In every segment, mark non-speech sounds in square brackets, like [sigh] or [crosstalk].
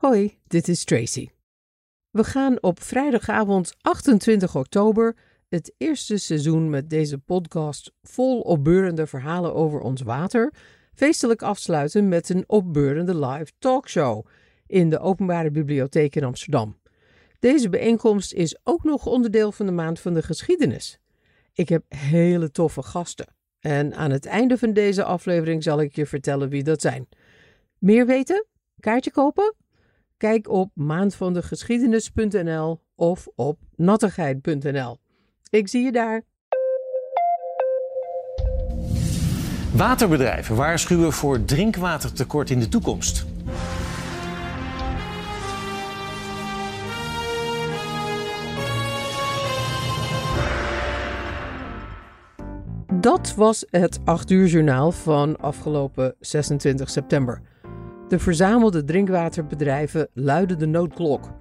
Hoi, dit is Tracy. We gaan op vrijdagavond 28 oktober het eerste seizoen met deze podcast vol opbeurende verhalen over ons water feestelijk afsluiten met een opbeurende live talkshow in de Openbare Bibliotheek in Amsterdam. Deze bijeenkomst is ook nog onderdeel van de Maand van de Geschiedenis. Ik heb hele toffe gasten. En aan het einde van deze aflevering zal ik je vertellen wie dat zijn. Meer weten? Kaartje kopen? Kijk op maandvandegeschiedenis.nl of op nattigheid.nl. Ik zie je daar. Waterbedrijven waarschuwen voor drinkwatertekort in de toekomst. Dat was het 8 uur journaal van afgelopen 26 september. De verzamelde drinkwaterbedrijven luiden de noodklok.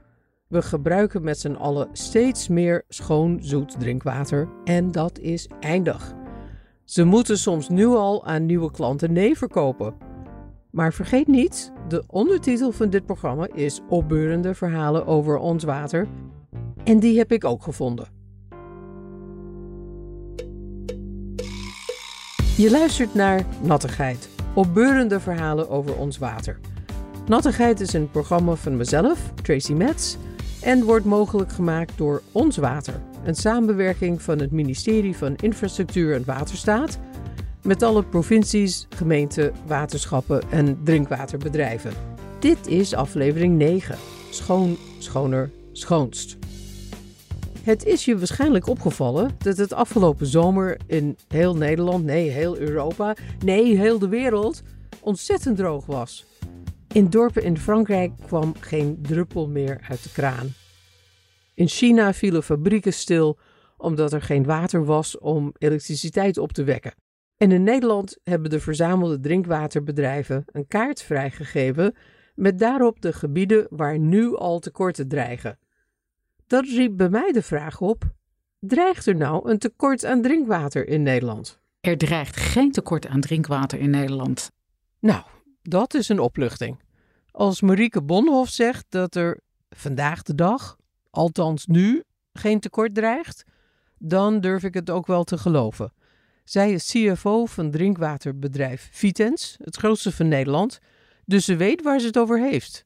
We gebruiken met z'n allen steeds meer schoon zoet drinkwater en dat is eindig. Ze moeten soms nu al aan nieuwe klanten nee verkopen. Maar vergeet niet, de ondertitel van dit programma is Opbeurende verhalen over ons water. En die heb ik ook gevonden. Je luistert naar Nattigheid, opbeurende verhalen over ons water. Nattigheid is een programma van mezelf, Tracy Metz, en wordt mogelijk gemaakt door Ons Water, een samenwerking van het ministerie van Infrastructuur en Waterstaat met alle provincies, gemeenten, waterschappen en drinkwaterbedrijven. Dit is aflevering 9. Schoon, schoner, schoonst. Het is je waarschijnlijk opgevallen dat het afgelopen zomer in heel Nederland, nee, heel Europa, nee, heel de wereld ontzettend droog was. In dorpen in Frankrijk kwam geen druppel meer uit de kraan. In China vielen fabrieken stil omdat er geen water was om elektriciteit op te wekken. En in Nederland hebben de verzamelde drinkwaterbedrijven een kaart vrijgegeven met daarop de gebieden waar nu al tekorten dreigen. Dat riep bij mij de vraag op: dreigt er nou een tekort aan drinkwater in Nederland? Er dreigt geen tekort aan drinkwater in Nederland. Nou, dat is een opluchting. Als Marieke Bonhoff zegt dat er vandaag de dag, althans nu, geen tekort dreigt, dan durf ik het ook wel te geloven. Zij is CFO van drinkwaterbedrijf Vitens, het grootste van Nederland, dus ze weet waar ze het over heeft.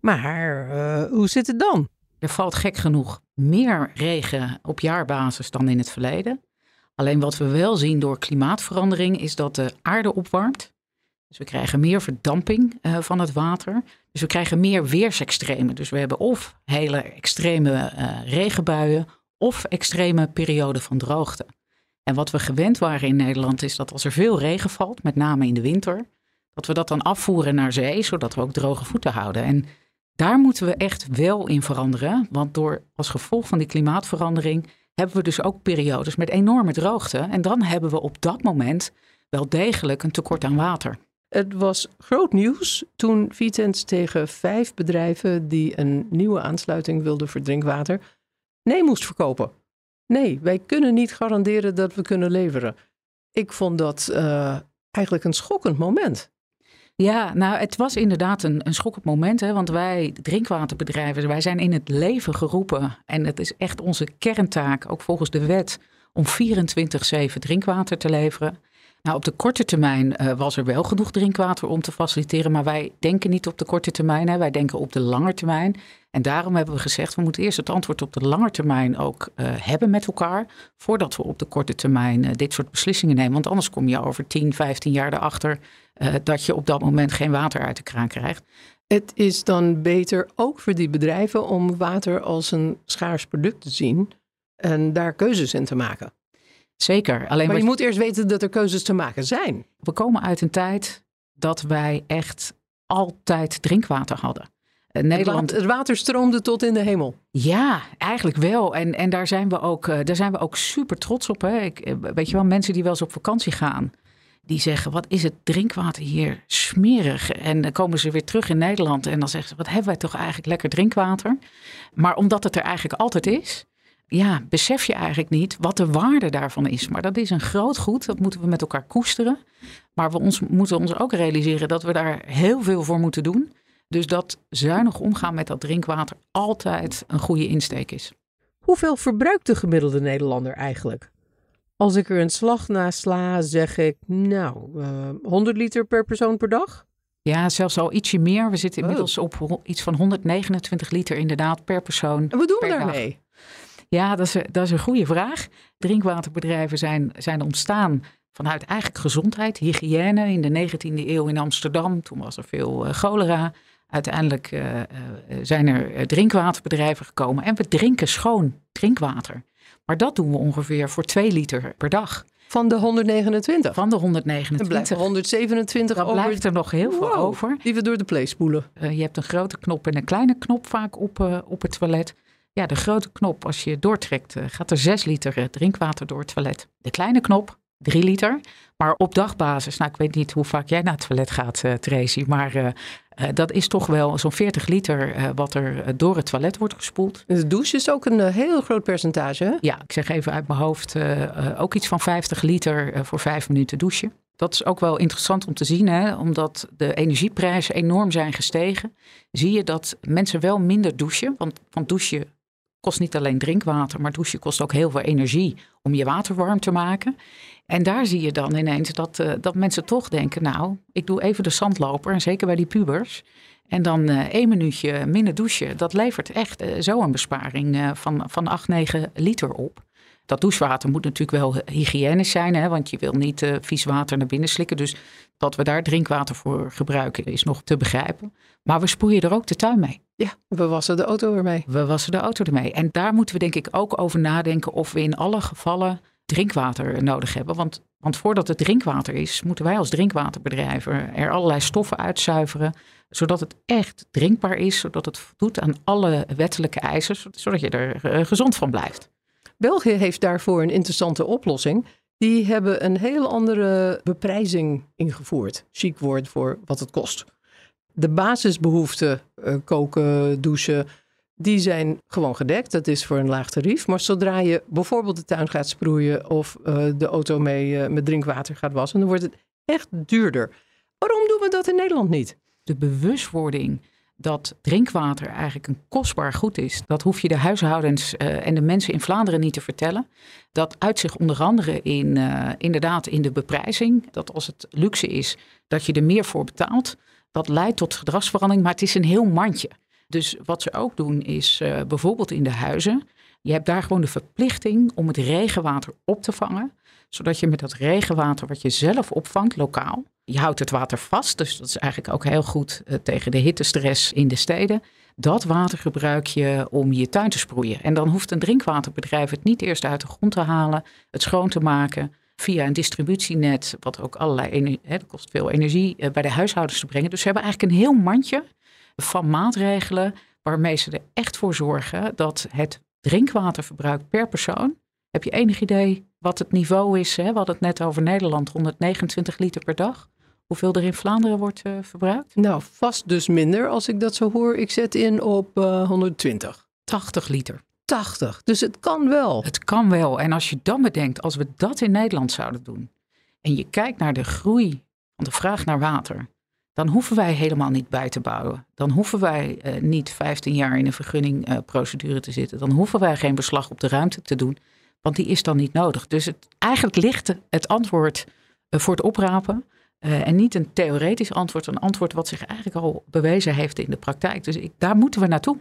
Maar uh, hoe zit het dan? Er valt gek genoeg meer regen op jaarbasis dan in het verleden. Alleen wat we wel zien door klimaatverandering is dat de aarde opwarmt. Dus we krijgen meer verdamping uh, van het water. Dus we krijgen meer weersextremen. Dus we hebben of hele extreme uh, regenbuien of extreme perioden van droogte. En wat we gewend waren in Nederland is dat als er veel regen valt, met name in de winter, dat we dat dan afvoeren naar zee, zodat we ook droge voeten houden. En daar moeten we echt wel in veranderen, want door als gevolg van die klimaatverandering hebben we dus ook periodes met enorme droogte. En dan hebben we op dat moment wel degelijk een tekort aan water. Het was groot nieuws toen Vitens tegen vijf bedrijven die een nieuwe aansluiting wilden voor drinkwater nee moest verkopen. Nee, wij kunnen niet garanderen dat we kunnen leveren. Ik vond dat uh, eigenlijk een schokkend moment. Ja, nou, het was inderdaad een, een schokkend moment. Hè, want wij, drinkwaterbedrijven, wij zijn in het leven geroepen. En het is echt onze kerntaak, ook volgens de wet, om 24-7 drinkwater te leveren. Nou, op de korte termijn uh, was er wel genoeg drinkwater om te faciliteren, maar wij denken niet op de korte termijn, hè, wij denken op de lange termijn. En daarom hebben we gezegd, we moeten eerst het antwoord op de lange termijn ook uh, hebben met elkaar, voordat we op de korte termijn uh, dit soort beslissingen nemen. Want anders kom je over 10, 15 jaar erachter dat je op dat moment geen water uit de kraan krijgt. Het is dan beter ook voor die bedrijven om water als een schaars product te zien en daar keuzes in te maken. Zeker. Alleen maar je moet eerst weten dat er keuzes te maken zijn. We komen uit een tijd dat wij echt altijd drinkwater hadden. Eh, Nederland... Het water stroomde tot in de hemel. Ja, eigenlijk wel. En, en daar, zijn we ook, eh, daar zijn we ook super trots op. Hè? Ik, eh, weet je wel, mensen die wel eens op vakantie gaan, die zeggen: Wat is het drinkwater hier smerig? En dan komen ze weer terug in Nederland en dan zeggen ze: Wat hebben wij toch eigenlijk lekker drinkwater? Maar omdat het er eigenlijk altijd is, ja, besef je eigenlijk niet wat de waarde daarvan is. Maar dat is een groot goed, dat moeten we met elkaar koesteren. Maar we ons, moeten ons ook realiseren dat we daar heel veel voor moeten doen. Dus dat zuinig omgaan met dat drinkwater altijd een goede insteek is. Hoeveel verbruikt de gemiddelde Nederlander eigenlijk? Als ik er een slag na sla, zeg ik, nou, uh, 100 liter per persoon per dag? Ja, zelfs al ietsje meer. We zitten inmiddels op iets van 129 liter inderdaad per persoon. En wat doen we daarmee? Ja, dat is, dat is een goede vraag. Drinkwaterbedrijven zijn, zijn ontstaan vanuit eigenlijk gezondheid, hygiëne. In de 19e eeuw in Amsterdam, toen was er veel uh, cholera. Uiteindelijk uh, uh, zijn er drinkwaterbedrijven gekomen en we drinken schoon drinkwater. Maar dat doen we ongeveer voor 2 liter per dag. Van de 129? Van de 129. Er blijft 127 Dan over. blijft er nog heel veel Wow, over. Die we door de play spoelen. Uh, je hebt een grote knop en een kleine knop vaak op, uh, op het toilet. Ja, de grote knop, als je doortrekt, uh, gaat er 6 liter drinkwater door het toilet. De kleine knop, 3 liter. Maar op dagbasis, nou ik weet niet hoe vaak jij naar het toilet gaat, Tracy, maar dat is toch wel zo'n 40 liter wat er door het toilet wordt gespoeld. De douche is ook een heel groot percentage, hè? Ja, ik zeg even uit mijn hoofd, ook iets van 50 liter voor 5 minuten douchen. Dat is ook wel interessant om te zien, hè? omdat de energieprijzen enorm zijn gestegen. Zie je dat mensen wel minder douchen, want, want douchen kost niet alleen drinkwater, maar douchen kost ook heel veel energie om je water warm te maken. En daar zie je dan ineens dat, uh, dat mensen toch denken, nou, ik doe even de zandloper, en zeker bij die pubers. En dan uh, één minuutje minder douchen, dat levert echt uh, zo een besparing van, van 8, 9 liter op. Dat douchewater moet natuurlijk wel hygiënisch zijn, hè, want je wil niet uh, vies water naar binnen slikken. Dus dat we daar drinkwater voor gebruiken is nog te begrijpen. Maar we sproeien er ook de tuin mee. Ja, we wassen de auto ermee. We wassen de auto ermee. En daar moeten we denk ik ook over nadenken of we in alle gevallen drinkwater nodig hebben. Want, want voordat het drinkwater is, moeten wij als drinkwaterbedrijven er allerlei stoffen uitzuiveren. Zodat het echt drinkbaar is, zodat het voldoet aan alle wettelijke eisen, zodat je er uh, gezond van blijft. België heeft daarvoor een interessante oplossing. Die hebben een heel andere beprijzing ingevoerd. Chic woord voor wat het kost. De basisbehoeften, uh, koken, douchen, die zijn gewoon gedekt. Dat is voor een laag tarief. Maar zodra je bijvoorbeeld de tuin gaat sproeien of uh, de auto mee uh, met drinkwater gaat wassen, dan wordt het echt duurder. Waarom doen we dat in Nederland niet? De bewustwording dat drinkwater eigenlijk een kostbaar goed is. Dat hoef je de huishoudens uh, en de mensen in Vlaanderen niet te vertellen. Dat uit zich onder andere in, uh, inderdaad in de beprijzing. Dat als het luxe is, dat je er meer voor betaalt. Dat leidt tot gedragsverandering, maar het is een heel mandje. Dus wat ze ook doen is uh, bijvoorbeeld in de huizen. Je hebt daar gewoon de verplichting om het regenwater op te vangen. Zodat je met dat regenwater wat je zelf opvangt, lokaal, je houdt het water vast, dus dat is eigenlijk ook heel goed uh, tegen de hittestress in de steden. Dat water gebruik je om je tuin te sproeien. En dan hoeft een drinkwaterbedrijf het niet eerst uit de grond te halen, het schoon te maken via een distributienet, wat ook allerlei, hè, dat kost veel energie, uh, bij de huishoudens te brengen. Dus ze hebben eigenlijk een heel mandje van maatregelen waarmee ze er echt voor zorgen dat het drinkwaterverbruik per persoon, heb je enig idee wat het niveau is? Hè? We hadden het net over Nederland, 129 liter per dag. Hoeveel er in Vlaanderen wordt uh, verbruikt? Nou, vast dus minder als ik dat zo hoor. Ik zet in op uh, 120. 80 liter. 80, dus het kan wel. Het kan wel. En als je dan bedenkt, als we dat in Nederland zouden doen. en je kijkt naar de groei van de vraag naar water. dan hoeven wij helemaal niet bij te bouwen. Dan hoeven wij uh, niet 15 jaar in een vergunningprocedure te zitten. Dan hoeven wij geen beslag op de ruimte te doen. Want die is dan niet nodig. Dus het, eigenlijk ligt het antwoord uh, voor het oprapen. Uh, en niet een theoretisch antwoord, een antwoord wat zich eigenlijk al bewezen heeft in de praktijk. Dus ik, daar moeten we naartoe.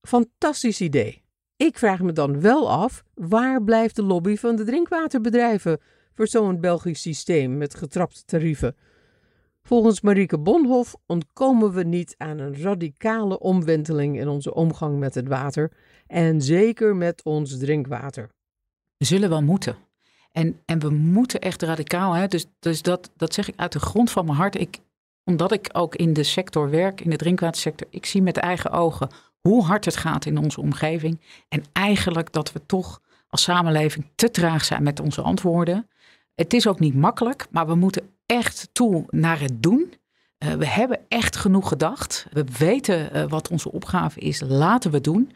Fantastisch idee. Ik vraag me dan wel af, waar blijft de lobby van de drinkwaterbedrijven voor zo'n Belgisch systeem met getrapte tarieven? Volgens Marieke Bonhoff ontkomen we niet aan een radicale omwenteling in onze omgang met het water en zeker met ons drinkwater. Zullen wel moeten. En, en we moeten echt radicaal. Hè? Dus, dus dat, dat zeg ik uit de grond van mijn hart. Ik, omdat ik ook in de sector werk, in de drinkwatersector, ik zie met eigen ogen hoe hard het gaat in onze omgeving. En eigenlijk dat we toch als samenleving te traag zijn met onze antwoorden. Het is ook niet makkelijk, maar we moeten echt toe naar het doen. Uh, we hebben echt genoeg gedacht. We weten uh, wat onze opgave is. Laten we doen.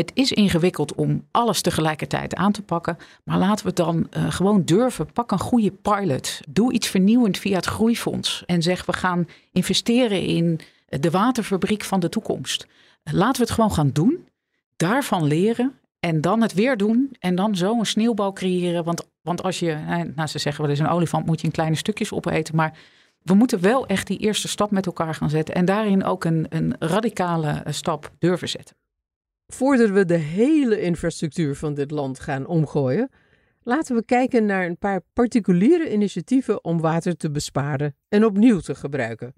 Het is ingewikkeld om alles tegelijkertijd aan te pakken. Maar laten we dan uh, gewoon durven. Pak een goede pilot. Doe iets vernieuwend via het groeifonds. En zeg we gaan investeren in de waterfabriek van de toekomst. Laten we het gewoon gaan doen, daarvan leren en dan het weer doen en dan zo een sneeuwbal creëren. Want, want als je, nou ze zeggen wel eens een olifant moet je in kleine stukjes opeten, maar we moeten wel echt die eerste stap met elkaar gaan zetten en daarin ook een, een radicale stap durven zetten. Voordat we de hele infrastructuur van dit land gaan omgooien, laten we kijken naar een paar particuliere initiatieven om water te besparen en opnieuw te gebruiken.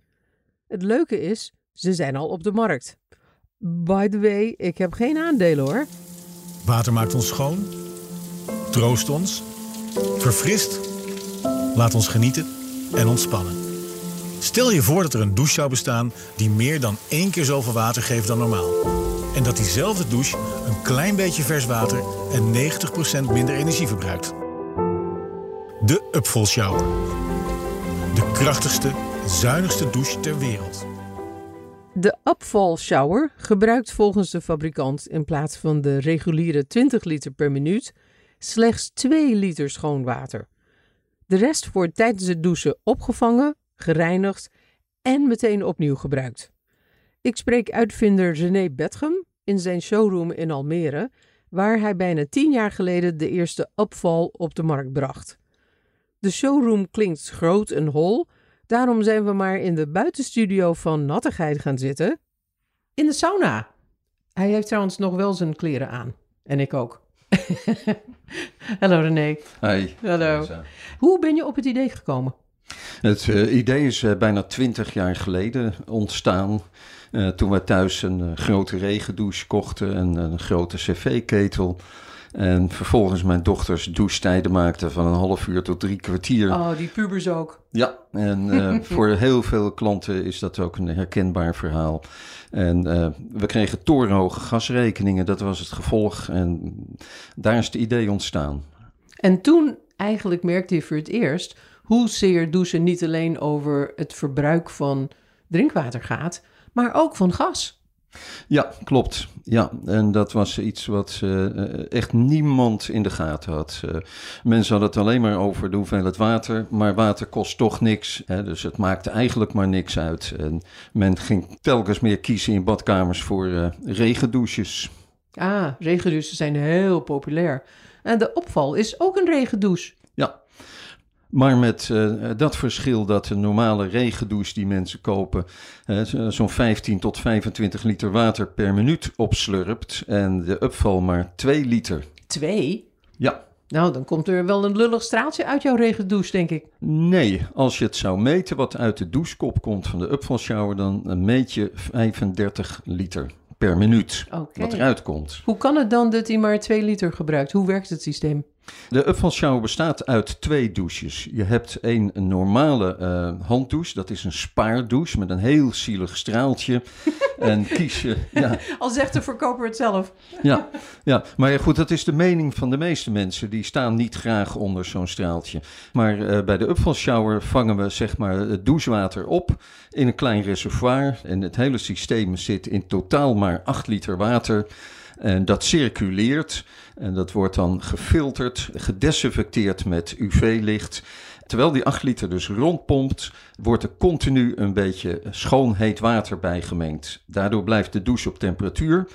Het leuke is, ze zijn al op de markt. By the way, ik heb geen aandelen hoor. Water maakt ons schoon, troost ons, verfrist, laat ons genieten en ontspannen. Stel je voor dat er een douche zou bestaan die meer dan één keer zoveel water geeft dan normaal. En dat diezelfde douche een klein beetje vers water en 90% minder energie verbruikt. De Upfall Shower. De krachtigste, zuinigste douche ter wereld. De Upfall Shower gebruikt volgens de fabrikant in plaats van de reguliere 20 liter per minuut slechts 2 liter schoon water. De rest wordt tijdens het douchen opgevangen, gereinigd en meteen opnieuw gebruikt. Ik spreek uitvinder René Betgem in zijn showroom in Almere, waar hij bijna 10 jaar geleden de eerste Upfall op de markt bracht. De showroom klinkt groot en hol, daarom zijn we maar in de buitenstudio van Nattigheid gaan zitten. In de sauna. Hij heeft trouwens nog wel zijn kleren aan. En ik ook. [laughs] Hallo René. Hi. Hallo. Hoe ben je op het idee gekomen? Het uh, idee is uh, bijna twintig jaar geleden ontstaan. Uh, toen we thuis een grote regendouche kochten en een grote cv-ketel. En vervolgens mijn dochters douchtijden maakten van een half uur tot drie kwartier. Oh, die pubers ook. Ja, en [laughs] voor heel veel klanten is dat ook een herkenbaar verhaal. En we kregen torenhoge gasrekeningen, dat was het gevolg. En daar is het idee ontstaan. En toen eigenlijk merkte je voor het eerst hoezeer douchen niet alleen over het verbruik van drinkwater gaat, maar ook van gas. Ja, klopt. Ja, en dat was iets wat uh, echt niemand in de gaten had. Uh, mensen hadden het alleen maar over de hoeveelheid water, maar water kost toch niks. Hè, dus het maakte eigenlijk maar niks uit. En men ging telkens meer kiezen in badkamers voor uh, regendouches. Ah, regendouches zijn heel populair. En de opval is ook een regendouche. Maar met uh, dat verschil dat de normale regendouche die mensen kopen uh, zo'n 15 tot 25 liter water per minuut opslurpt en de upval maar 2 liter. Twee? Ja. Nou, dan komt er wel een lullig straaltje uit jouw regendouche, denk ik. Nee, als je het zou meten wat uit de douchekop komt van de upval shower, dan meet je 35 liter per minuut okay. wat eruit komt. Hoe kan het dan dat hij maar 2 liter gebruikt? Hoe werkt het systeem? De upval bestaat uit twee douches. Je hebt een normale uh, handdouche, dat is een spaardouche met een heel zielig straaltje. [laughs] en kies je. Ja. Al zegt de verkoper het zelf. ja, ja, maar goed, dat is de mening van de meeste mensen. Die staan niet graag onder zo'n straaltje. Maar uh, bij de upval vangen we zeg maar het douchewater op in een klein reservoir. En het hele systeem zit in totaal maar 8 liter water. En dat circuleert en dat wordt dan gefilterd, gedesinfecteerd met UV-licht. Terwijl die 8 liter dus rondpompt, wordt er continu een beetje schoon heet water bijgemengd. Daardoor blijft de douche op temperatuur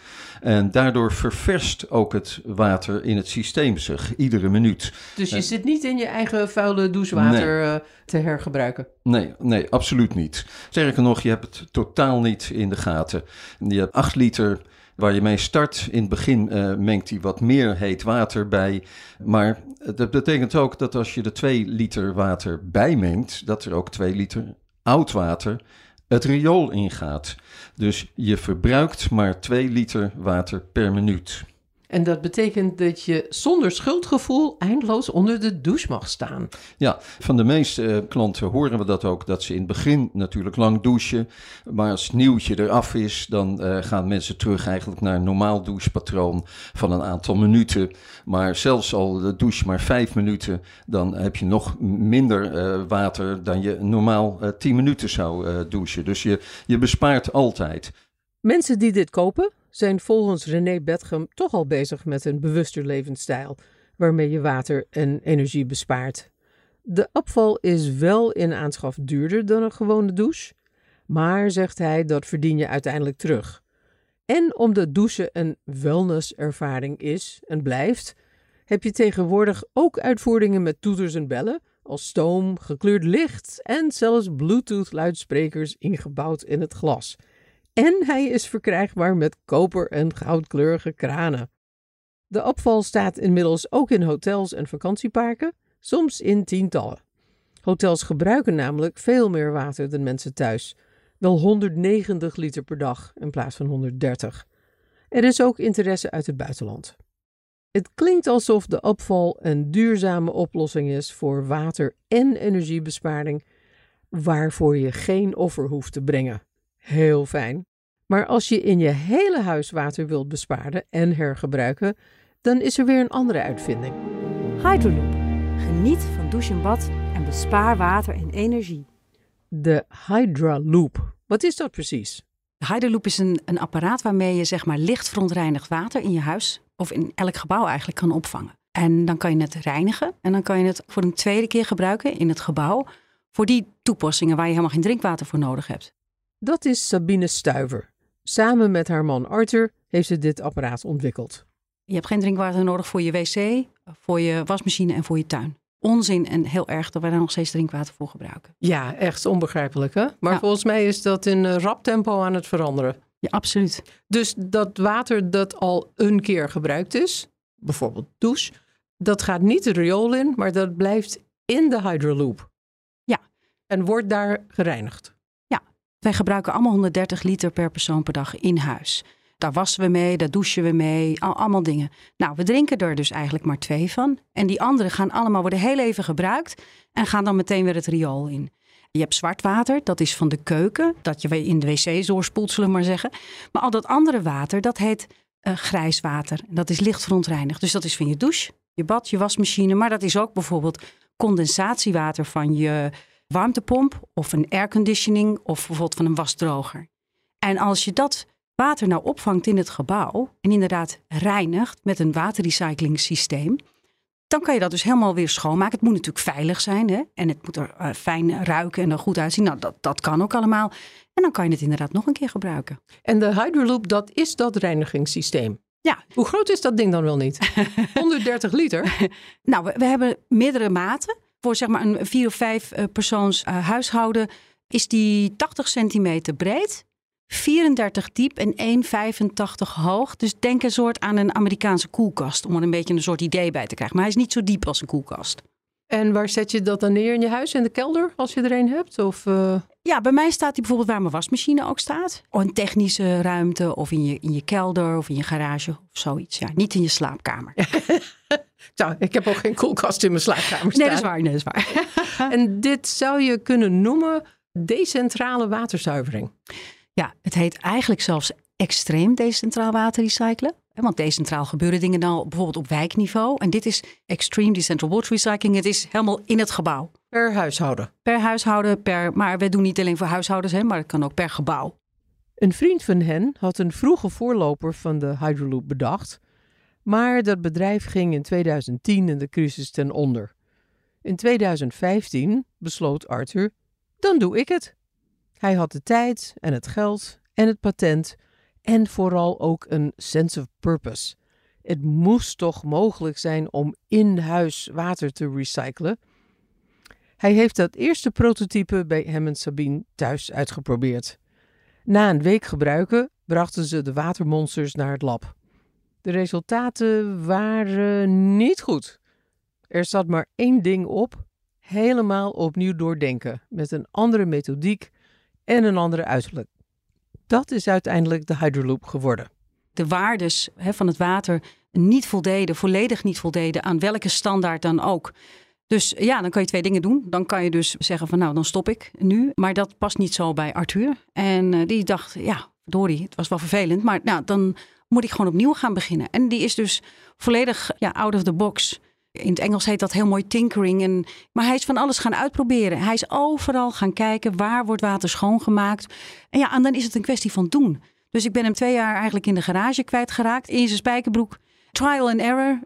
en daardoor ververst ook het water in het systeem zich iedere minuut. Dus je zit niet in je eigen vuile douchewater nee. te hergebruiken? Nee, nee, absoluut niet. Sterker nog, je hebt het totaal niet in de gaten. Je hebt 8 liter waar je mee start. In het begin uh, mengt hij wat meer heet water bij. Maar dat betekent ook dat als je er 2 liter water bijmengt, dat er ook 2 liter oud water het riool ingaat. Dus je verbruikt maar 2 liter water per minuut. En dat betekent dat je zonder schuldgevoel eindeloos onder de douche mag staan. Ja, van de meeste klanten horen we dat ook, dat ze in het begin natuurlijk lang douchen. Maar als het nieuwtje eraf is, dan uh, gaan mensen terug eigenlijk naar een normaal douchepatroon van een aantal minuten. Maar zelfs al de douche maar vijf minuten, dan heb je nog minder uh, water dan je normaal uh, tien minuten zou douchen. Dus je, je bespaart altijd. Mensen die dit kopen, zijn volgens René Betgem toch al bezig met een bewuster levensstijl, waarmee je water en energie bespaart. De opval is wel in aanschaf duurder dan een gewone douche, Maar, zegt hij, dat verdien je uiteindelijk terug. En omdat douchen een wellnesservaring is en blijft, heb je tegenwoordig ook uitvoeringen met toeters en bellen, als stoom, gekleurd licht en zelfs Bluetooth-luidsprekers ingebouwd in het glas. En hij is verkrijgbaar met koper- en goudkleurige kranen. De opval staat inmiddels ook in hotels en vakantieparken, soms in tientallen. Hotels gebruiken namelijk veel meer water dan mensen thuis. Wel 190 liter per dag in plaats van 130. Er is ook interesse uit het buitenland. Het klinkt alsof de opval een duurzame oplossing is voor water- en energiebesparing, waarvoor je geen offer hoeft te brengen. Heel fijn. Maar als je in je hele huis water wilt besparen en hergebruiken, dan is er weer een andere uitvinding. Hydroloop. Geniet van douche en bad en bespaar water en energie. De Hydraloop. Wat is dat precies? De Hydroloop is een, een apparaat waarmee je zeg maar licht verontreinigd water in je huis of in elk gebouw eigenlijk kan opvangen. En dan kan je het reinigen en dan kan je het voor een tweede keer gebruiken in het gebouw voor die toepassingen waar je helemaal geen drinkwater voor nodig hebt. Dat is Sabine Stuiver. Samen met haar man Arthur heeft ze dit apparaat ontwikkeld. Je hebt geen drinkwater nodig voor je wc, voor je wasmachine en voor je tuin. Onzin en heel erg dat wij daar nog steeds drinkwater voor gebruiken. Ja, echt onbegrijpelijk hè? Maar Ja. volgens mij is dat in eh, rap tempo aan het veranderen. Ja, absoluut. Dus dat water dat al een keer gebruikt is, bijvoorbeeld douche, dat gaat niet de riool in, maar dat blijft in de Hydraloop. Ja. En wordt daar gereinigd. Wij gebruiken allemaal 130 liter per persoon per dag in huis. Daar wassen we mee, daar douchen we mee, al, allemaal dingen. Nou, we drinken er dus eigenlijk maar twee van. En die andere gaan allemaal worden heel even gebruikt en gaan dan meteen weer het riool in. Je hebt zwart water, dat is van de keuken, dat je in de wc doorspoelt, zullen we maar zeggen. Maar al dat andere water, dat heet eh, grijs water. Dat is licht verontreinigd. Dus dat is van je douche, je bad, je wasmachine. Maar dat is ook bijvoorbeeld condensatiewater van je warmtepomp of een airconditioning of bijvoorbeeld van een wasdroger. En als je dat water nou opvangt in het gebouw en inderdaad reinigt met een waterrecyclingssysteem, dan kan je dat dus helemaal weer schoonmaken. Het moet natuurlijk veilig zijn hè? en het moet er eh, fijn ruiken en er goed uitzien. Nou, dat, dat kan ook allemaal. En dan kan je het inderdaad nog een keer gebruiken. En de Hydraloop, dat is dat reinigingssysteem. Ja. Hoe groot is dat ding dan wel niet? [laughs] 130 liter? Nou, we, we hebben meerdere maten. Voor zeg maar een vier of vijf eh, persoons eh, huishouden is die 80 centimeter breed, 34 diep en 1,85 hoog. Dus denk een soort aan een Amerikaanse koelkast, om er een beetje een soort idee bij te krijgen. Maar hij is niet zo diep als een koelkast. En waar zet je dat dan neer in je huis? In de kelder, als je er een hebt? Of, eh, Ja, bij mij staat hij bijvoorbeeld waar mijn wasmachine ook staat. Of een technische ruimte, of in je, in je kelder, of in je garage, of zoiets. Ja, niet in je slaapkamer. [laughs] Nou, ik heb ook geen koelkast in mijn slaapkamer staan. Nee, dat is waar. Nee, dat is waar. [laughs] [laughs] En dit zou je kunnen noemen decentrale waterzuivering. Ja, het heet eigenlijk zelfs extreem decentraal water recyclen. Want decentraal gebeuren dingen dan bijvoorbeeld op wijkniveau. En dit is extreme decentral water recycling. Het is helemaal in het gebouw. Per huishouden. Per huishouden, per, maar we doen niet alleen voor huishoudens, hè, maar het kan ook per gebouw. Een vriend van hen had een vroege voorloper van de Hydraloop bedacht. Maar dat bedrijf ging in 2010 in de crisis ten onder. In 2015 besloot Arthur, dan doe ik het. Hij had de tijd en het geld en het patent en vooral ook een sense of purpose. Het moest toch mogelijk zijn om in huis water te recyclen. Hij heeft dat eerste prototype bij hem en Sabine thuis uitgeprobeerd. Na een week gebruiken brachten ze de watermonsters naar het lab. De resultaten waren niet goed. Er zat maar één ding op: helemaal opnieuw doordenken met een andere methodiek en een andere uiterlijk. Dat is uiteindelijk de Hydraloop geworden. De waardes van het water niet voldeden, volledig niet voldeden aan welke standaard dan ook. Dus ja, dan kan je twee dingen doen. Dan kan je dus zeggen van nou, dan stop ik nu. Maar dat past niet zo bij Arthur. En eh, die dacht, ja, verdorie, het was wel vervelend. Maar nou, dan moet ik gewoon opnieuw gaan beginnen. En die is dus volledig ja, out of the box. In het Engels heet dat heel mooi tinkering. En, maar hij is van alles gaan uitproberen. Hij is overal gaan kijken waar wordt water schoongemaakt. En ja, en dan is het een kwestie van doen. Dus ik ben hem twee jaar eigenlijk in de garage kwijtgeraakt. In zijn spijkerbroek. Trial and error.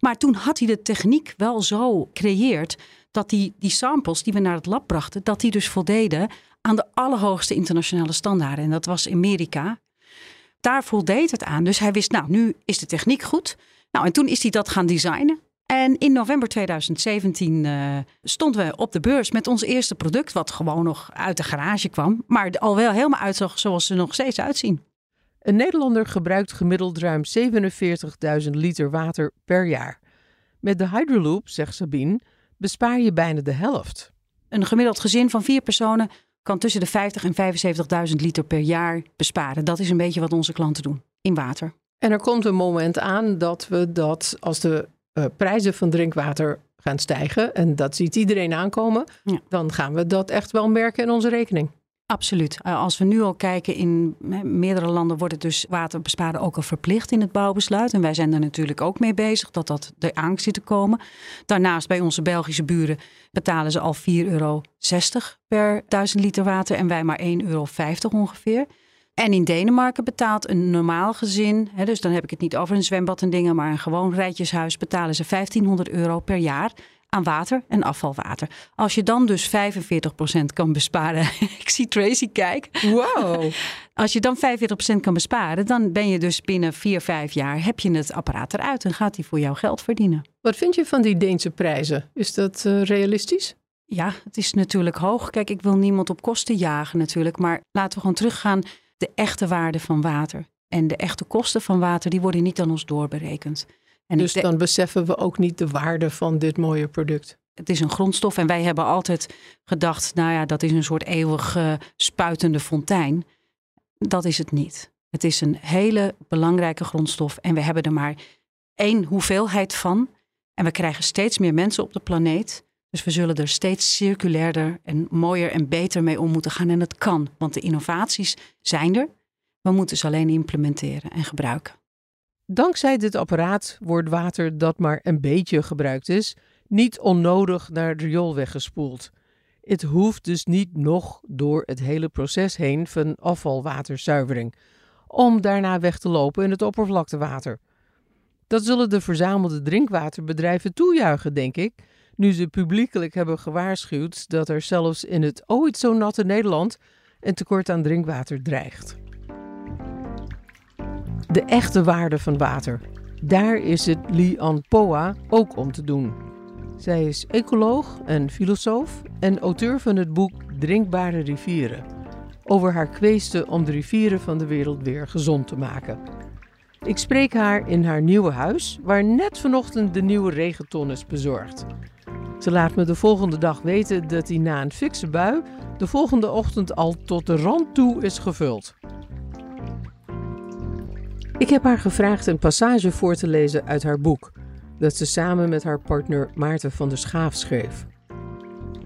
Maar toen had hij de techniek wel zo creëerd dat die, die samples die we naar het lab brachten, dat die dus voldeden aan de allerhoogste internationale standaarden. En dat was Amerika. Daar voldeed het aan. Dus hij wist, nou, nu is de techniek goed. Nou, en toen is hij dat gaan designen. En in november 2017 uh, stonden we op de beurs met ons eerste product, wat gewoon nog uit de garage kwam, maar al wel helemaal uitzag zoals ze nog steeds uitzien. Een Nederlander gebruikt gemiddeld ruim 47.000 liter water per jaar. Met de Hydroloop, zegt Sabine, bespaar je bijna de helft. Een gemiddeld gezin van vier personen kan tussen de 50 en 75.000 liter per jaar besparen. Dat is een beetje wat onze klanten doen in water. En er komt een moment aan dat we dat, als de uh, prijzen van drinkwater gaan stijgen, en dat ziet iedereen aankomen, ja. dan gaan we dat echt wel merken in onze rekening. Absoluut. Uh, als we nu al kijken, in meerdere landen wordt het dus waterbesparen ook al verplicht in het bouwbesluit. En wij zijn er natuurlijk ook mee bezig dat dat eraan zit te komen. Daarnaast bij onze Belgische buren betalen ze al 4,60 euro per 1000 liter water en wij maar 1,50 euro ongeveer. En in Denemarken betaalt een normaal gezin, hè, dus dan heb ik het niet over een zwembad en dingen, maar een gewoon rijtjeshuis, betalen ze 1500 euro per jaar aan water en afvalwater. Als je dan dus 45% kan besparen. [laughs] ik zie Tracy kijken. Wow. [laughs] Als je dan 45% kan besparen, dan ben je dus binnen 4, 5 jaar heb je het apparaat eruit en gaat hij voor jou geld verdienen. Wat vind je van die Deense prijzen? Is dat uh, realistisch? Ja, het is natuurlijk hoog. Kijk, ik wil niemand op kosten jagen natuurlijk, maar laten we gewoon teruggaan de echte waarde van water. En de echte kosten van water, die worden niet aan ons doorberekend. En dus dan beseffen we ook niet de waarde van dit mooie product. Het is een grondstof en wij hebben altijd gedacht, nou ja, dat is een soort eeuwig uh, spuitende fontein. Dat is het niet. Het is een hele belangrijke grondstof en we hebben er maar één hoeveelheid van. En we krijgen steeds meer mensen op de planeet. Dus we zullen er steeds circulairder en mooier en beter mee om moeten gaan. En het kan, want de innovaties zijn er. We moeten ze alleen implementeren en gebruiken. Dankzij dit apparaat wordt water dat maar een beetje gebruikt is, niet onnodig naar het riool weggespoeld. Het hoeft dus niet nog door het hele proces heen van afvalwaterzuivering, om daarna weg te lopen in het oppervlaktewater. Dat zullen de verzamelde drinkwaterbedrijven toejuichen, denk ik, nu ze publiekelijk hebben gewaarschuwd dat er zelfs in het ooit zo natte Nederland een tekort aan drinkwater dreigt. De echte waarde van water. Daar is het Lian Poa ook om te doen. Zij is ecoloog en filosoof en auteur van het boek Drinkbare rivieren. Over haar kweesten om de rivieren van de wereld weer gezond te maken. Ik spreek haar in haar nieuwe huis, waar net vanochtend de nieuwe regenton is bezorgd. Ze laat me de volgende dag weten dat hij na een fikse bui de volgende ochtend al tot de rand toe is gevuld. Ik heb haar gevraagd een passage voor te lezen uit haar boek, dat ze samen met haar partner Maarten van der Schaaf schreef.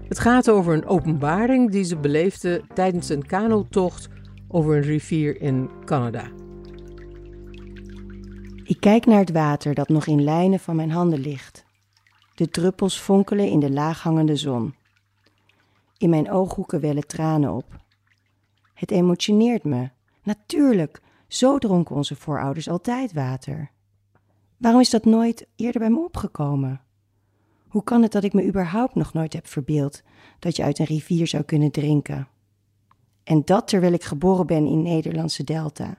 Het gaat over een openbaring die ze beleefde tijdens een kanotocht over een rivier in Canada. Ik kijk naar het water dat nog in lijnen van mijn handen ligt. De druppels fonkelen in de laaghangende zon. In mijn ooghoeken wellen tranen op. Het emotioneert me. Natuurlijk, zo dronken onze voorouders altijd water. Waarom is dat nooit eerder bij me opgekomen? Hoe kan het dat ik me überhaupt nog nooit heb verbeeld dat je uit een rivier zou kunnen drinken? En dat terwijl ik geboren ben in Nederlandse Delta,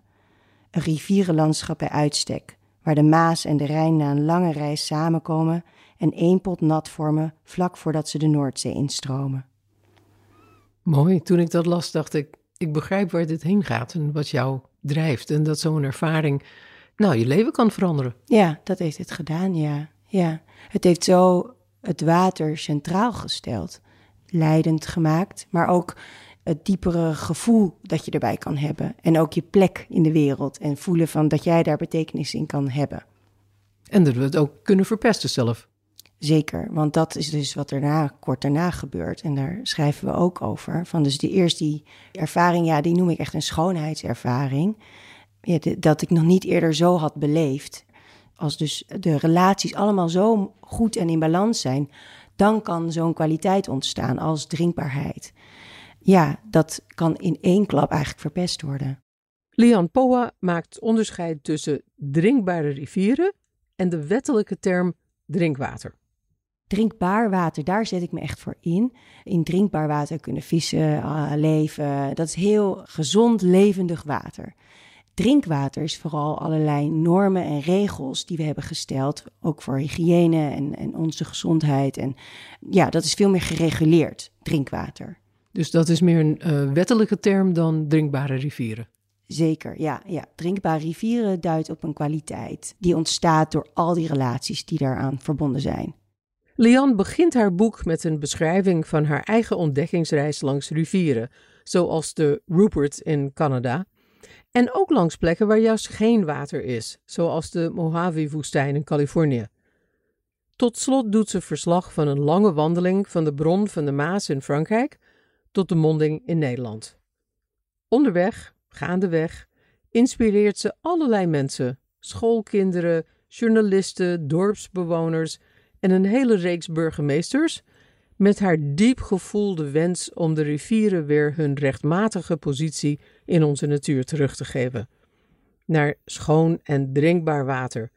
een rivierenlandschap bij uitstek, waar de Maas en de Rijn na een lange reis samenkomen en één pot nat vormen vlak voordat ze de Noordzee instromen. Mooi, toen ik dat las dacht ik, ik begrijp waar dit heen gaat en wat jou drijft. En dat zo'n ervaring, nou, je leven kan veranderen. Ja, dat heeft het gedaan, ja. ja. Het heeft zo het water centraal gesteld, leidend gemaakt, maar ook het diepere gevoel dat je erbij kan hebben. En ook je plek in de wereld en voelen van dat jij daar betekenis in kan hebben. En dat we het ook kunnen verpesten zelf. Zeker, want dat is dus wat daarna, kort daarna gebeurt. En daar schrijven we ook over. Van dus die, eerst die ervaring, ja, die noem ik echt een schoonheidservaring. Ja, dat ik nog niet eerder zo had beleefd. Als dus de relaties allemaal zo goed en in balans zijn, dan kan zo'n kwaliteit ontstaan als drinkbaarheid. Ja, dat kan in één klap eigenlijk verpest worden. Lian Poa maakt onderscheid tussen drinkbare rivieren en de wettelijke term drinkwater. Drinkbaar water, daar zet ik me echt voor in. In drinkbaar water kunnen vissen uh, leven. Dat is heel gezond, levendig water. Drinkwater is vooral allerlei normen en regels die we hebben gesteld, ook voor hygiëne en, en onze gezondheid. En ja, dat is veel meer gereguleerd, drinkwater. Dus dat is meer een uh, wettelijke term dan drinkbare rivieren? Zeker, ja, ja. Drinkbare rivieren duidt op een kwaliteit die ontstaat door al die relaties die daaraan verbonden zijn. Lian begint haar boek met een beschrijving van haar eigen ontdekkingsreis langs rivieren, zoals de Rupert in Canada, en ook langs plekken waar juist geen water is, zoals de Mojave-woestijn in Californië. Tot slot doet ze verslag van een lange wandeling van de bron van de Maas in Frankrijk tot de monding in Nederland. Onderweg, gaandeweg, inspireert ze allerlei mensen: schoolkinderen, journalisten, dorpsbewoners en een hele reeks burgemeesters met haar diep gevoelde wens om de rivieren weer hun rechtmatige positie in onze natuur terug te geven. Naar schoon en drinkbaar water,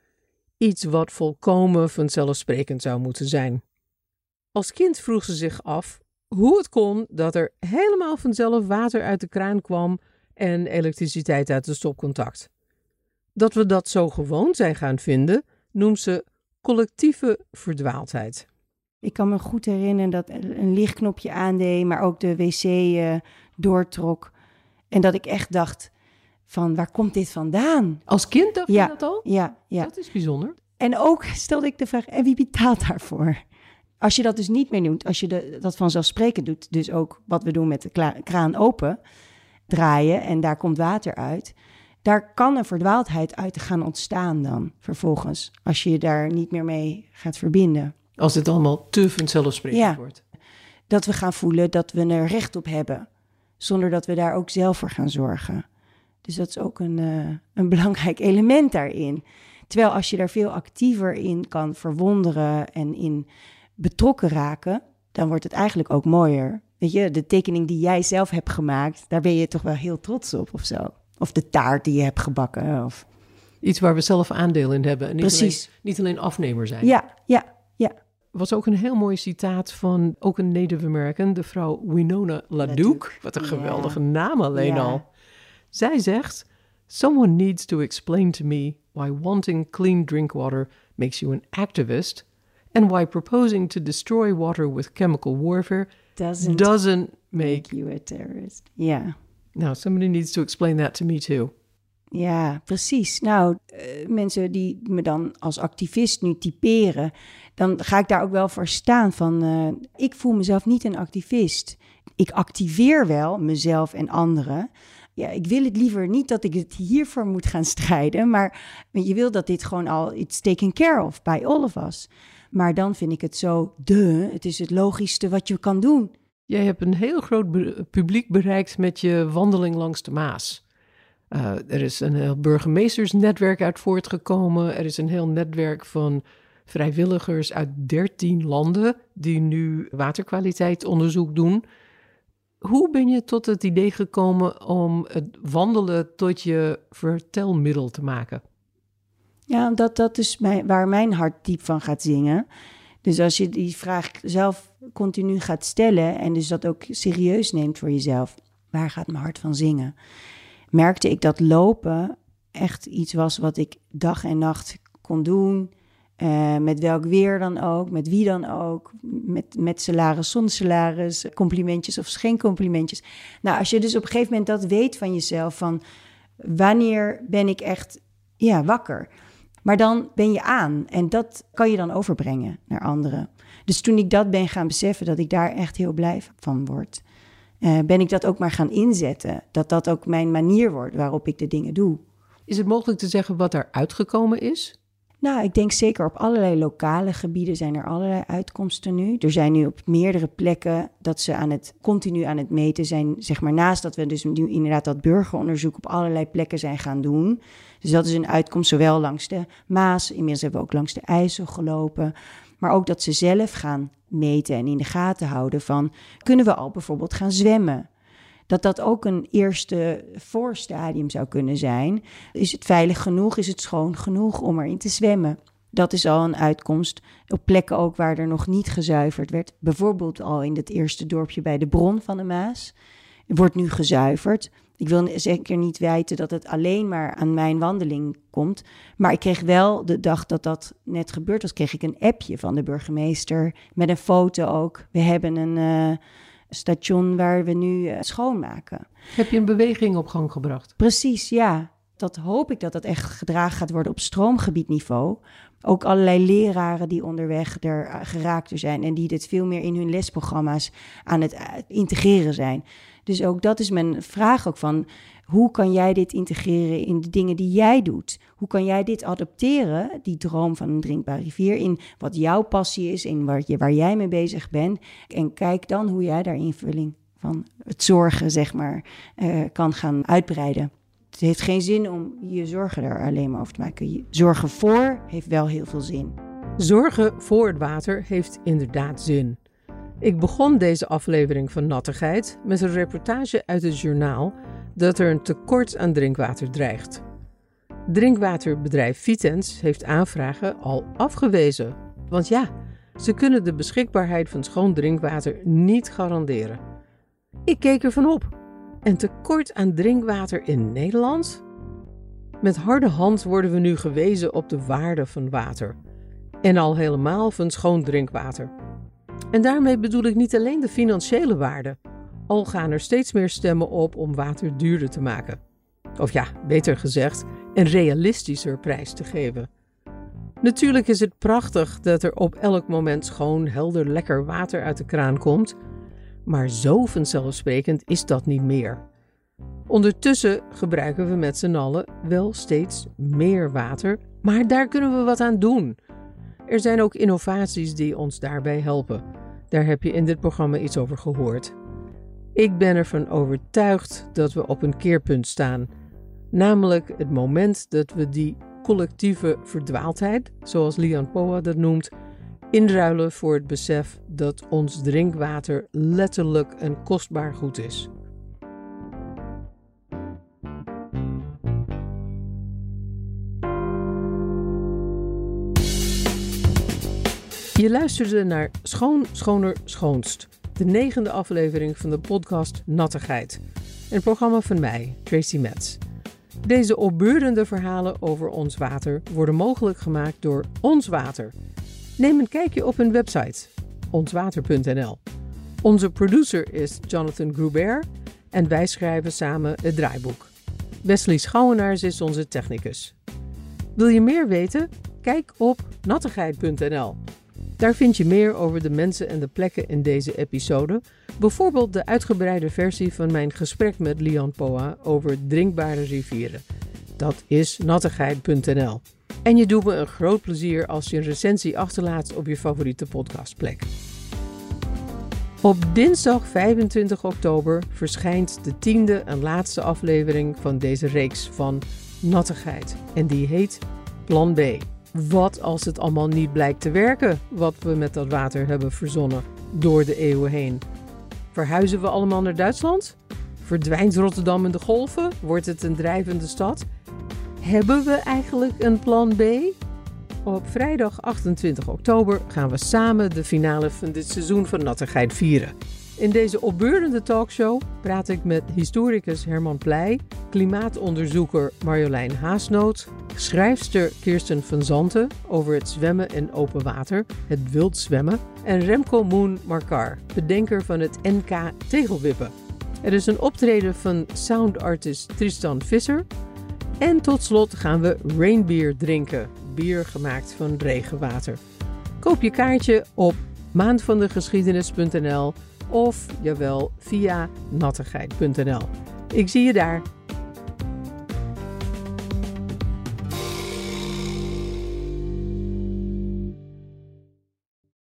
iets wat volkomen vanzelfsprekend zou moeten zijn. Als kind vroeg ze zich af hoe het kon dat er helemaal vanzelf water uit de kraan kwam en elektriciteit uit de stopcontact. Dat we dat zo gewoon zijn gaan vinden, noemt ze collectieve verdwaaldheid. Ik kan me goed herinneren dat een lichtknopje aandeed, maar ook de wc uh, doortrok. En dat ik echt dacht van, waar komt dit vandaan? Als kind dacht ja, je dat al? Ja, ja. Dat is bijzonder. En ook stelde ik de vraag, en wie betaalt daarvoor? Als je dat dus niet meer doet, als je de, dat vanzelfsprekend doet, dus ook wat we doen met de kraan open, draaien en daar komt water uit. Daar kan een verdwaaldheid uit gaan ontstaan dan vervolgens, als je je daar niet meer mee gaat verbinden. Als dit allemaal te vanzelfsprekend ja, wordt. Dat we gaan voelen dat we er recht op hebben, zonder dat we daar ook zelf voor gaan zorgen. Dus dat is ook een, uh, een [laughs] belangrijk element daarin. Terwijl als je daar veel actiever in kan verwonderen en in betrokken raken, dan wordt het eigenlijk ook mooier. Weet je, de tekening die jij zelf hebt gemaakt, daar ben je toch wel heel trots op of zo. Of de taart die je hebt gebakken. Of... Iets waar we zelf aandeel in hebben. En niet Precies. Alleen, niet alleen afnemer zijn. Ja, ja, ja. was ook een heel mooi citaat van ook een Native American, de vrouw Winona LaDuke. Wat een geweldige ja. naam alleen ja. al. Zij zegt: Someone needs to explain to me why wanting clean drink water makes you an activist and why proposing to destroy water with chemical warfare doesn't, doesn't make, make you a terrorist. Ja. Now, somebody needs to explain that to me too. Ja, precies. Nou, uh, mensen die me dan als activist nu typeren, dan ga ik daar ook wel voor staan van, uh, ik voel mezelf niet een activist. Ik activeer wel mezelf en anderen. Ja, ik wil het liever niet dat ik het hiervoor moet gaan strijden, maar je wil dat dit gewoon al it's taken care of by all of us. Maar dan vind ik het zo, de, het is het logischste wat je kan doen. Jij hebt een heel groot publiek bereikt met je wandeling langs de Maas. Uh, er is een heel burgemeestersnetwerk uit voortgekomen. Er is een heel netwerk van vrijwilligers uit 13 landen die nu waterkwaliteitsonderzoek doen. Hoe ben je tot het idee gekomen om het wandelen tot je vertelmiddel te maken? Ja, dat, dat is waar mijn hart diep van gaat zingen. Dus als je die vraag zelf continu gaat stellen en dus dat ook serieus neemt voor jezelf, waar gaat mijn hart van zingen? Merkte ik dat lopen echt iets was wat ik dag en nacht kon doen. Uh, met welk weer dan ook, met wie dan ook, met, met salaris, zonder salaris, complimentjes of geen complimentjes. Nou, als je dus op een gegeven moment dat weet van jezelf, van wanneer ben ik echt ja, wakker? Maar dan ben je aan en dat kan je dan overbrengen naar anderen. Dus toen ik dat ben gaan beseffen, dat ik daar echt heel blij van word, uh, ben ik dat ook maar gaan inzetten. Dat dat ook mijn manier wordt waarop ik de dingen doe. Is het mogelijk te zeggen wat er uitgekomen is? Nou, ik denk zeker op allerlei lokale gebieden zijn er allerlei uitkomsten nu. Er zijn nu op meerdere plekken dat ze aan het, continu aan het meten zijn. Zeg maar naast dat we dus nu inderdaad dat burgeronderzoek op allerlei plekken zijn gaan doen. Dus dat is een uitkomst zowel langs de Maas, inmiddels hebben we ook langs de IJssel gelopen. Maar ook dat ze zelf gaan meten en in de gaten houden van... kunnen we al bijvoorbeeld gaan zwemmen? dat dat ook een eerste voorstadium zou kunnen zijn. Is het veilig genoeg? Is het schoon genoeg om erin te zwemmen? Dat is al een uitkomst. Op plekken ook waar er nog niet gezuiverd werd. Bijvoorbeeld al in het eerste dorpje bij de bron van de Maas. Wordt nu gezuiverd. Ik wil zeker niet wijten dat het alleen maar aan mijn wandeling komt. Maar ik kreeg wel de dag dat dat net gebeurd was, kreeg ik een appje van de burgemeester. Met een foto ook. We hebben een uh, station waar we nu uh, schoonmaken. Heb je een beweging op gang gebracht? Precies, ja. Dat hoop ik dat dat echt gedragen gaat worden op stroomgebiedniveau. Ook allerlei leraren die onderweg er eh, geraakt zijn en die dit veel meer in hun lesprogramma's aan het integreren zijn. Dus ook dat is mijn vraag ook van, hoe kan jij dit integreren in de dingen die jij doet? Hoe kan jij dit adopteren, die droom van een drinkbare rivier, in wat jouw passie is, in waar, je, waar jij mee bezig bent? En kijk dan hoe jij daar invulling van het zorgen, zeg maar, uh, kan gaan uitbreiden. Het heeft geen zin om je zorgen er alleen maar over te maken. Zorgen voor heeft wel heel veel zin. Zorgen voor het water heeft inderdaad zin. Ik begon deze aflevering van Nattigheid met een reportage uit het journaal dat er een tekort aan drinkwater dreigt. Drinkwaterbedrijf Vitens heeft aanvragen al afgewezen. Want ja, ze kunnen de beschikbaarheid van schoon drinkwater niet garanderen. Ik keek ervan op. Een tekort aan drinkwater in Nederland? Met harde hand worden we nu gewezen op de waarde van water. En al helemaal van schoon drinkwater. En daarmee bedoel ik niet alleen de financiële waarde, al gaan er steeds meer stemmen op om water duurder te maken. Of ja, beter gezegd, een realistischer prijs te geven. Natuurlijk is het prachtig dat er op elk moment schoon, helder, lekker water uit de kraan komt, maar zo vanzelfsprekend is dat niet meer. Ondertussen gebruiken we met z'n allen wel steeds meer water, maar daar kunnen we wat aan doen. Er zijn ook innovaties die ons daarbij helpen. Daar heb je in dit programma iets over gehoord. Ik ben ervan overtuigd dat we op een keerpunt staan. Namelijk het moment dat we die collectieve verdwaaldheid, zoals Lian Poa dat noemt, inruilen voor het besef dat ons drinkwater letterlijk een kostbaar goed is. Je luisterde naar Schoon, Schoner, Schoonst, de negende aflevering van de podcast Nattigheid. Een programma van mij, Tracy Metz. Deze opbeurende verhalen over ons water worden mogelijk gemaakt door Ons Water. Neem een kijkje op hun website, onswater.nl. Onze producer is Jonathan Grubert en wij schrijven samen het draaiboek. Wesley Schouwenaars is onze technicus. Wil je meer weten? Kijk op nattigheid.nl. Daar vind je meer over de mensen en de plekken in deze episode. Bijvoorbeeld de uitgebreide versie van mijn gesprek met Lian Poa over drinkbare rivieren. Dat is nattigheid.nl. En je doet me een groot plezier als je een recensie achterlaat op je favoriete podcastplek. Op dinsdag 25 oktober verschijnt de tiende en laatste aflevering van deze reeks van Nattigheid. En die heet Plan B. Wat als het allemaal niet blijkt te werken, wat we met dat water hebben verzonnen door de eeuwen heen? Verhuizen we allemaal naar Duitsland? Verdwijnt Rotterdam in de golven? Wordt het een drijvende stad? Hebben we eigenlijk een plan B? Op vrijdag 28 oktober gaan we samen de finale van dit seizoen van Nattigheid vieren. In deze opbeurende talkshow praat ik met historicus Herman Pleij, klimaatonderzoeker Marjolein Haasnoot, schrijfster Kirsten van Zanten over het zwemmen in open water, het wild zwemmen, en Remco Moon Markar, bedenker van het NK Tegelwippen. Er is een optreden van soundartist Tristan Visser. En tot slot gaan we rainbeer drinken, bier gemaakt van regenwater. Koop je kaartje op maandvandegeschiedenis.nl of, jawel, via nattigheid.nl. Ik zie je daar.